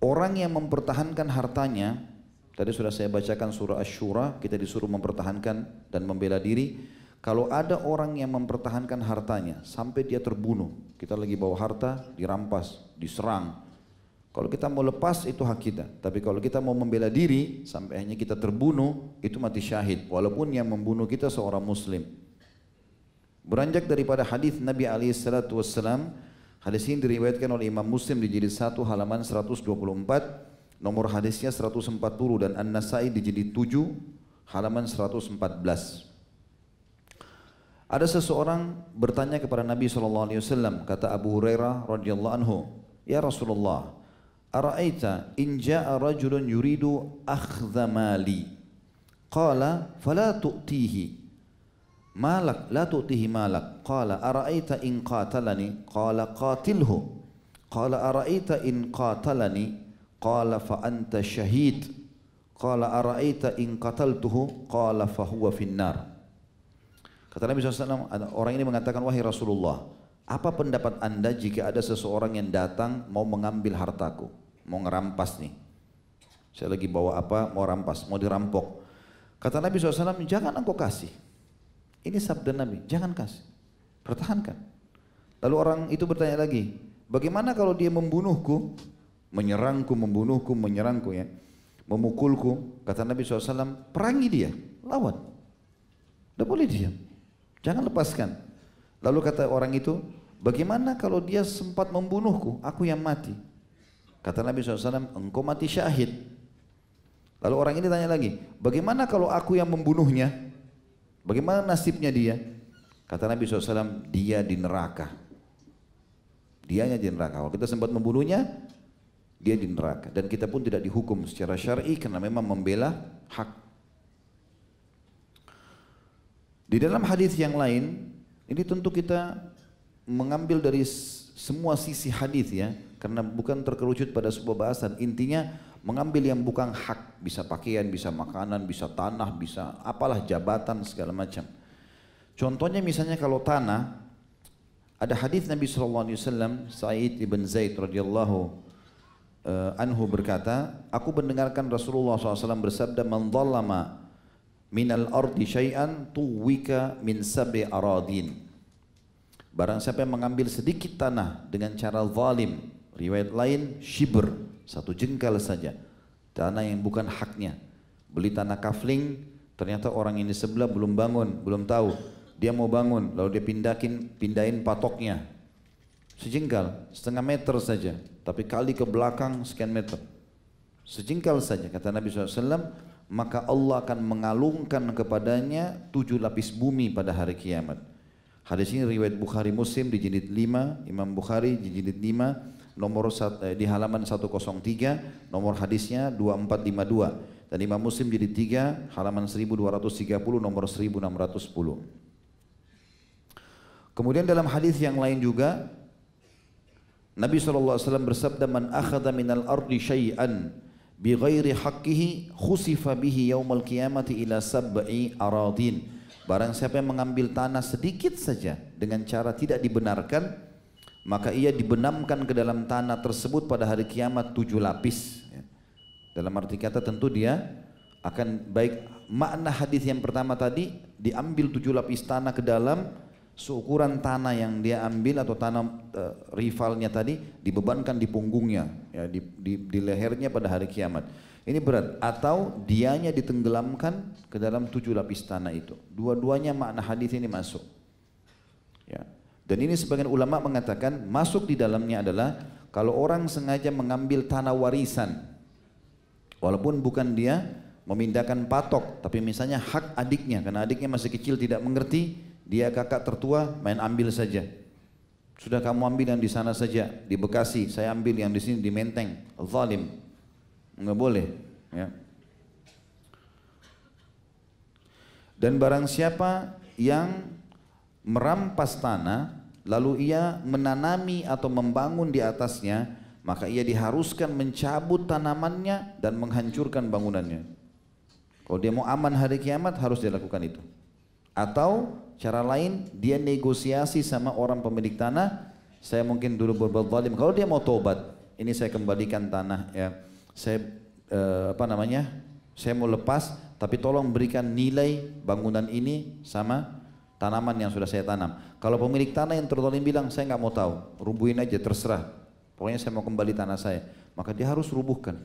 Orang yang mempertahankan hartanya, tadi sudah saya bacakan surah Ash-Shura, kita disuruh mempertahankan dan membela diri. Kalau ada orang yang mempertahankan hartanya sampai dia terbunuh, kita lagi bawa harta, dirampas, diserang. Kalau kita mau lepas itu hak kita, tapi kalau kita mau membela diri sampai hanya kita terbunuh, itu mati syahid. Walaupun yang membunuh kita seorang muslim. Beranjak daripada hadis Nabi alaihi salatu Hadis ini diriwayatkan oleh Imam Muslim di jilid 1 halaman 124, nomor hadisnya 140 dan An-Nasai di jilid 7 halaman 114. Ada seseorang bertanya kepada Nabi SAW, kata Abu Hurairah radhiyallahu anhu, Ya Rasulullah, Ara'aita in ja'a rajulun yuridu akhdha mali. Qala fala tu'tihi. Malak la tu'tihi malak. Qala ara'aita in qatalani? Qala qatilhu. Qala ara'aita in qatalani qala fa anta syahid qala in qataltuhu? Qala fa huwa finnar. Kata Nabi SAW orang ini mengatakan wahai Rasulullah apa pendapat anda jika ada seseorang yang datang mau mengambil hartaku? Mau ngerampas nih. Saya lagi bawa apa? Mau rampas mau dirampok. Kata Nabi SAW jangan engkau kasih. Ini sabda Nabi, jangan kasih. Pertahankan. Lalu orang itu bertanya lagi, bagaimana kalau dia membunuhku, menyerangku, membunuhku, menyerangku ya, memukulku, kata Nabi SAW, perangi dia, lawan. Tidak boleh diam. Jangan lepaskan. Lalu kata orang itu, bagaimana kalau dia sempat membunuhku, aku yang mati? Kata Nabi SAW, engkau mati syahid. Lalu orang ini tanya lagi, bagaimana kalau aku yang membunuhnya? Bagaimana nasibnya dia? Kata Nabi SAW, dia di neraka. Dianya di neraka. Kalau kita sempat membunuhnya, dia di neraka. Dan kita pun tidak dihukum secara syar'i karena memang membela hak. Di dalam hadis yang lain, ini tentu kita mengambil dari semua sisi hadis ya, karena bukan terkerucut pada sebuah bahasan. Intinya mengambil yang bukan hak, bisa pakaian, bisa makanan, bisa tanah, bisa apalah jabatan segala macam. Contohnya misalnya kalau tanah, ada hadis Nabi SAW, Sa'id ibn Zaid radhiyallahu uh, anhu berkata, aku mendengarkan Rasulullah SAW bersabda, "Man dhallama minal ardi syai'an tuwika min sab'i aradin." Barang siapa yang mengambil sedikit tanah dengan cara zalim, riwayat lain shibr, satu jengkal saja tanah yang bukan haknya beli tanah kafling ternyata orang ini sebelah belum bangun belum tahu dia mau bangun lalu dia pindahin pindahin patoknya sejengkal setengah meter saja. Tapi kali ke belakang sekian meter. Sejengkal saja kata Nabi SAW maka Allah akan mengalungkan kepadanya tujuh lapis bumi pada hari kiamat. Hadis ini riwayat Bukhari Muslim di jilid 5 Imam Bukhari di jilid 5 nomor eh, di halaman 103 nomor hadisnya 2452 dan Imam Muslim jadi 3 halaman 1230 nomor 1610 kemudian dalam hadis yang lain juga Nabi SAW bersabda man akhadha minal ardi syai'an bi ghairi haqqihi khusifa bihi yaumal qiyamati ila sab'i aradin barang siapa yang mengambil tanah sedikit saja dengan cara tidak dibenarkan maka ia dibenamkan ke dalam tanah tersebut pada hari kiamat tujuh lapis. Ya. Dalam arti kata tentu dia akan baik makna hadis yang pertama tadi diambil tujuh lapis tanah ke dalam seukuran tanah yang dia ambil atau tanah uh, rivalnya tadi dibebankan di punggungnya ya di, di, di lehernya pada hari kiamat. Ini berat. Atau dianya ditenggelamkan ke dalam tujuh lapis tanah itu. Dua-duanya makna hadis ini masuk. Ya. Dan ini sebagian ulama mengatakan masuk di dalamnya adalah kalau orang sengaja mengambil tanah warisan walaupun bukan dia memindahkan patok tapi misalnya hak adiknya karena adiknya masih kecil tidak mengerti dia kakak tertua main ambil saja. Sudah kamu ambil yang di sana saja di Bekasi. Saya ambil yang di sini di Menteng. Zalim. Nggak boleh ya. Dan barang siapa yang merampas tanah lalu ia menanami atau membangun di atasnya, maka ia diharuskan mencabut tanamannya dan menghancurkan bangunannya. Kalau dia mau aman hari kiamat harus dia lakukan itu. Atau cara lain dia negosiasi sama orang pemilik tanah, saya mungkin dulu berbuat zalim. Kalau dia mau tobat, ini saya kembalikan tanah ya. Saya eh, apa namanya? Saya mau lepas, tapi tolong berikan nilai bangunan ini sama tanaman yang sudah saya tanam. Kalau pemilik tanah yang tertolong bilang saya nggak mau tahu, rubuhin aja terserah. Pokoknya saya mau kembali tanah saya, maka dia harus rubuhkan.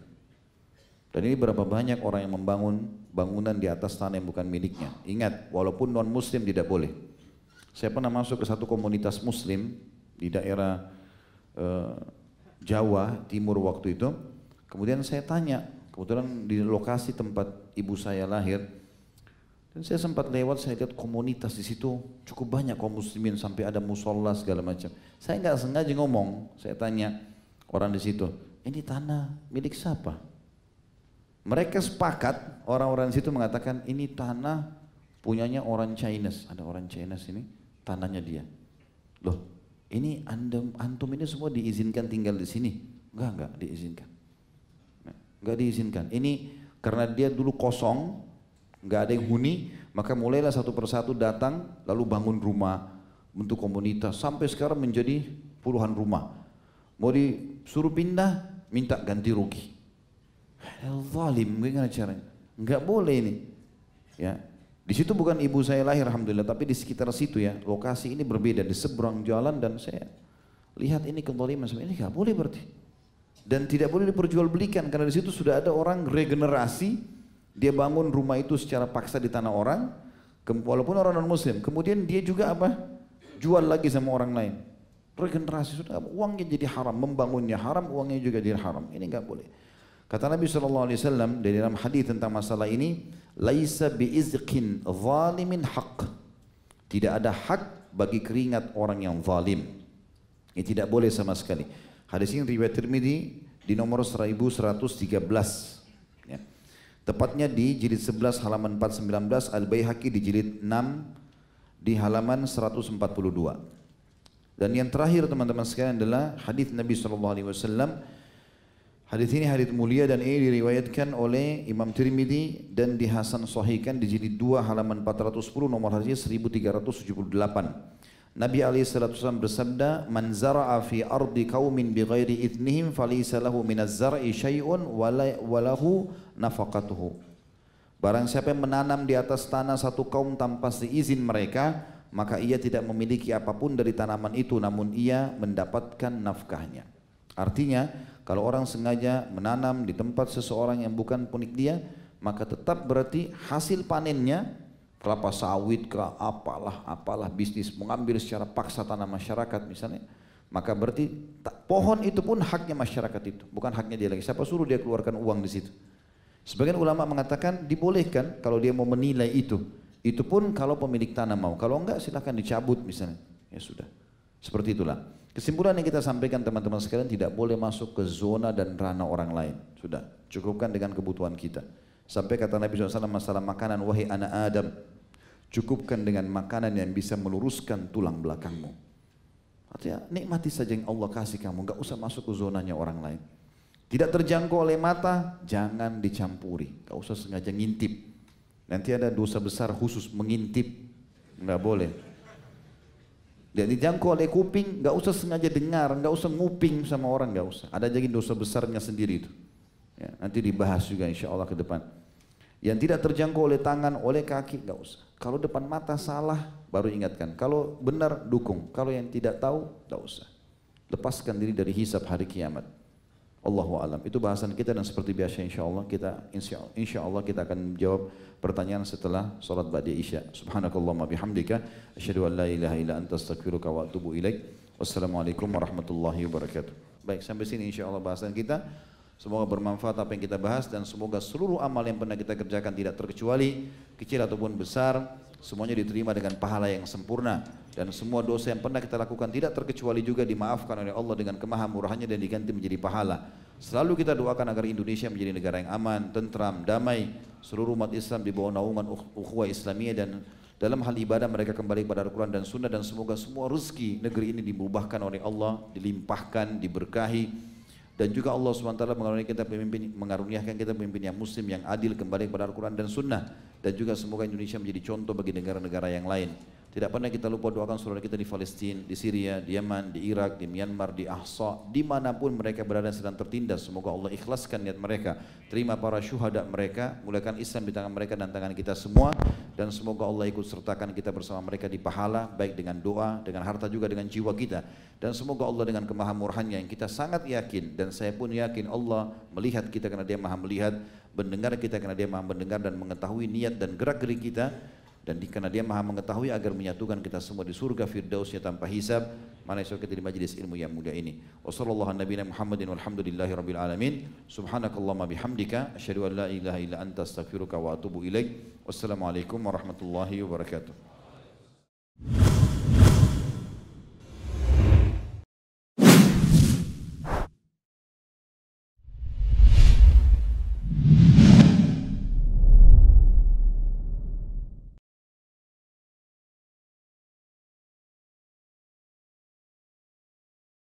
Dan ini berapa banyak orang yang membangun bangunan di atas tanah yang bukan miliknya. Ingat, walaupun non muslim tidak boleh. Saya pernah masuk ke satu komunitas muslim di daerah uh, Jawa Timur waktu itu. Kemudian saya tanya, kebetulan di lokasi tempat ibu saya lahir, dan saya sempat lewat, saya lihat komunitas di situ cukup banyak kaum muslimin sampai ada musola segala macam. Saya nggak sengaja ngomong, saya tanya orang di situ, ini tanah milik siapa? Mereka sepakat, orang-orang situ mengatakan ini tanah punyanya orang Chinese. Ada orang Chinese ini, tanahnya dia. Loh, ini andum, antum ini semua diizinkan tinggal di sini? Enggak, enggak diizinkan. Enggak diizinkan. Ini karena dia dulu kosong, enggak ada yang huni, maka mulailah satu persatu datang, lalu bangun rumah, bentuk komunitas, sampai sekarang menjadi puluhan rumah. Mau disuruh pindah, minta ganti rugi. Zalim, bagaimana caranya? Enggak boleh ini. Ya. Di situ bukan ibu saya lahir alhamdulillah, tapi di sekitar situ ya. Lokasi ini berbeda di seberang jalan dan saya lihat ini kezaliman ini enggak boleh berarti. Dan tidak boleh diperjualbelikan karena di situ sudah ada orang regenerasi, dia bangun rumah itu secara paksa di tanah orang, walaupun orang non muslim. Kemudian dia juga apa? Jual lagi sama orang lain. Regenerasi sudah uangnya jadi haram, membangunnya haram, uangnya juga jadi haram. Ini enggak boleh. Kata Nabi SAW dari dalam hadis tentang masalah ini, laisa biizqin zalimin haq. Tidak ada hak bagi keringat orang yang zalim. Ini tidak boleh sama sekali. Hadis ini riwayat Tirmidzi di nomor 1113. Ya. Tepatnya di jilid 11 halaman 419, Al-Baihaqi di jilid 6 di halaman 142. Dan yang terakhir teman-teman sekalian adalah hadis Nabi sallallahu alaihi wasallam Hadis ini hadis mulia dan ini diriwayatkan oleh Imam Tirmidzi dan dihasan sahihkan di jilid 2 halaman 410 nomor hadis 1378. Nabi wasallam bersabda, "Man zara'a fi ardi qaumin bighairi idnihim falaysa lahu minaz zar'i syai'un wa lahu nafaqatuhu." Barang siapa yang menanam di atas tanah satu kaum tanpa seizin mereka, maka ia tidak memiliki apa pun dari tanaman itu namun ia mendapatkan nafkahnya. Artinya, kalau orang sengaja menanam di tempat seseorang yang bukan punik dia, maka tetap berarti hasil panennya kelapa sawit ke apalah apalah bisnis mengambil secara paksa tanah masyarakat misalnya maka berarti pohon itu pun haknya masyarakat itu bukan haknya dia lagi. Siapa suruh dia keluarkan uang di situ? Sebagian ulama mengatakan dibolehkan kalau dia mau menilai itu. Itu pun kalau pemilik tanah mau. Kalau enggak silahkan dicabut misalnya. Ya sudah. Seperti itulah Kesimpulan yang kita sampaikan teman-teman sekalian tidak boleh masuk ke zona dan ranah orang lain. Sudah, cukupkan dengan kebutuhan kita. Sampai kata Nabi SAW masalah makanan, wahai anak Adam, cukupkan dengan makanan yang bisa meluruskan tulang belakangmu. Artinya nikmati saja yang Allah kasih kamu, nggak usah masuk ke zonanya orang lain. Tidak terjangkau oleh mata, jangan dicampuri. Gak usah sengaja ngintip. Nanti ada dosa besar khusus mengintip, nggak boleh. Dan dijangkau oleh kuping, nggak usah sengaja dengar, nggak usah nguping sama orang, nggak usah. Ada jadi dosa besarnya sendiri itu. Ya, nanti dibahas juga insya Allah ke depan. Yang tidak terjangkau oleh tangan, oleh kaki, nggak usah. Kalau depan mata salah, baru ingatkan. Kalau benar, dukung. Kalau yang tidak tahu, nggak usah. Lepaskan diri dari hisab hari kiamat. Allahu alam. Itu bahasan kita dan seperti biasa insya Allah kita insya, insya Allah kita akan jawab pertanyaan setelah salat ba'da isya. Subhanakallahumma bihamdika asyhadu an la ilaha illa anta astaghfiruka wa atubu ilaik. Wassalamualaikum warahmatullahi wabarakatuh. Baik, sampai sini insya Allah bahasan kita. Semoga bermanfaat apa yang kita bahas dan semoga seluruh amal yang pernah kita kerjakan tidak terkecuali kecil ataupun besar semuanya diterima dengan pahala yang sempurna dan semua dosa yang pernah kita lakukan tidak terkecuali juga dimaafkan oleh Allah dengan kemahamurahannya dan diganti menjadi pahala. Selalu kita doakan agar Indonesia menjadi negara yang aman, tentram, damai, seluruh umat Islam di bawah naungan ukhuwah Islamiyah dan dalam hal ibadah mereka kembali kepada Al-Quran dan Sunnah dan semoga semua rezeki negeri ini dimubahkan oleh Allah, dilimpahkan, diberkahi, dan juga Allah SWT mengaruniakan kita pemimpin mengaruniakan kita pemimpin yang muslim yang adil kembali kepada Al-Quran dan Sunnah. Dan juga semoga Indonesia menjadi contoh bagi negara-negara yang lain Tidak pernah kita lupa doakan saudara kita di Palestina, di Syria, di Yaman, di Irak, di Myanmar, di Ahsa, di mana pun mereka berada sedang tertindas. Semoga Allah ikhlaskan niat mereka. Terima para syuhada mereka, mulakan Islam di tangan mereka dan tangan kita semua. Dan semoga Allah ikut sertakan kita bersama mereka di pahala, baik dengan doa, dengan harta juga dengan jiwa kita. Dan semoga Allah dengan kemahamurhannya yang kita sangat yakin dan saya pun yakin Allah melihat kita karena dia maha melihat, mendengar kita karena dia maha mendengar dan mengetahui niat dan gerak gerik kita dan di, karena dia maha mengetahui agar menyatukan kita semua di surga firdausnya tanpa hisab mana esok kita di majlis ilmu yang mulia ini. Wa sallallahu muhammadin walhamdulillahi rabbil alamin. Subhanakallahumma bihamdika asyhadu an la ilaha illa anta astaghfiruka wa atubu ilaik. Wassalamualaikum warahmatullahi wabarakatuh.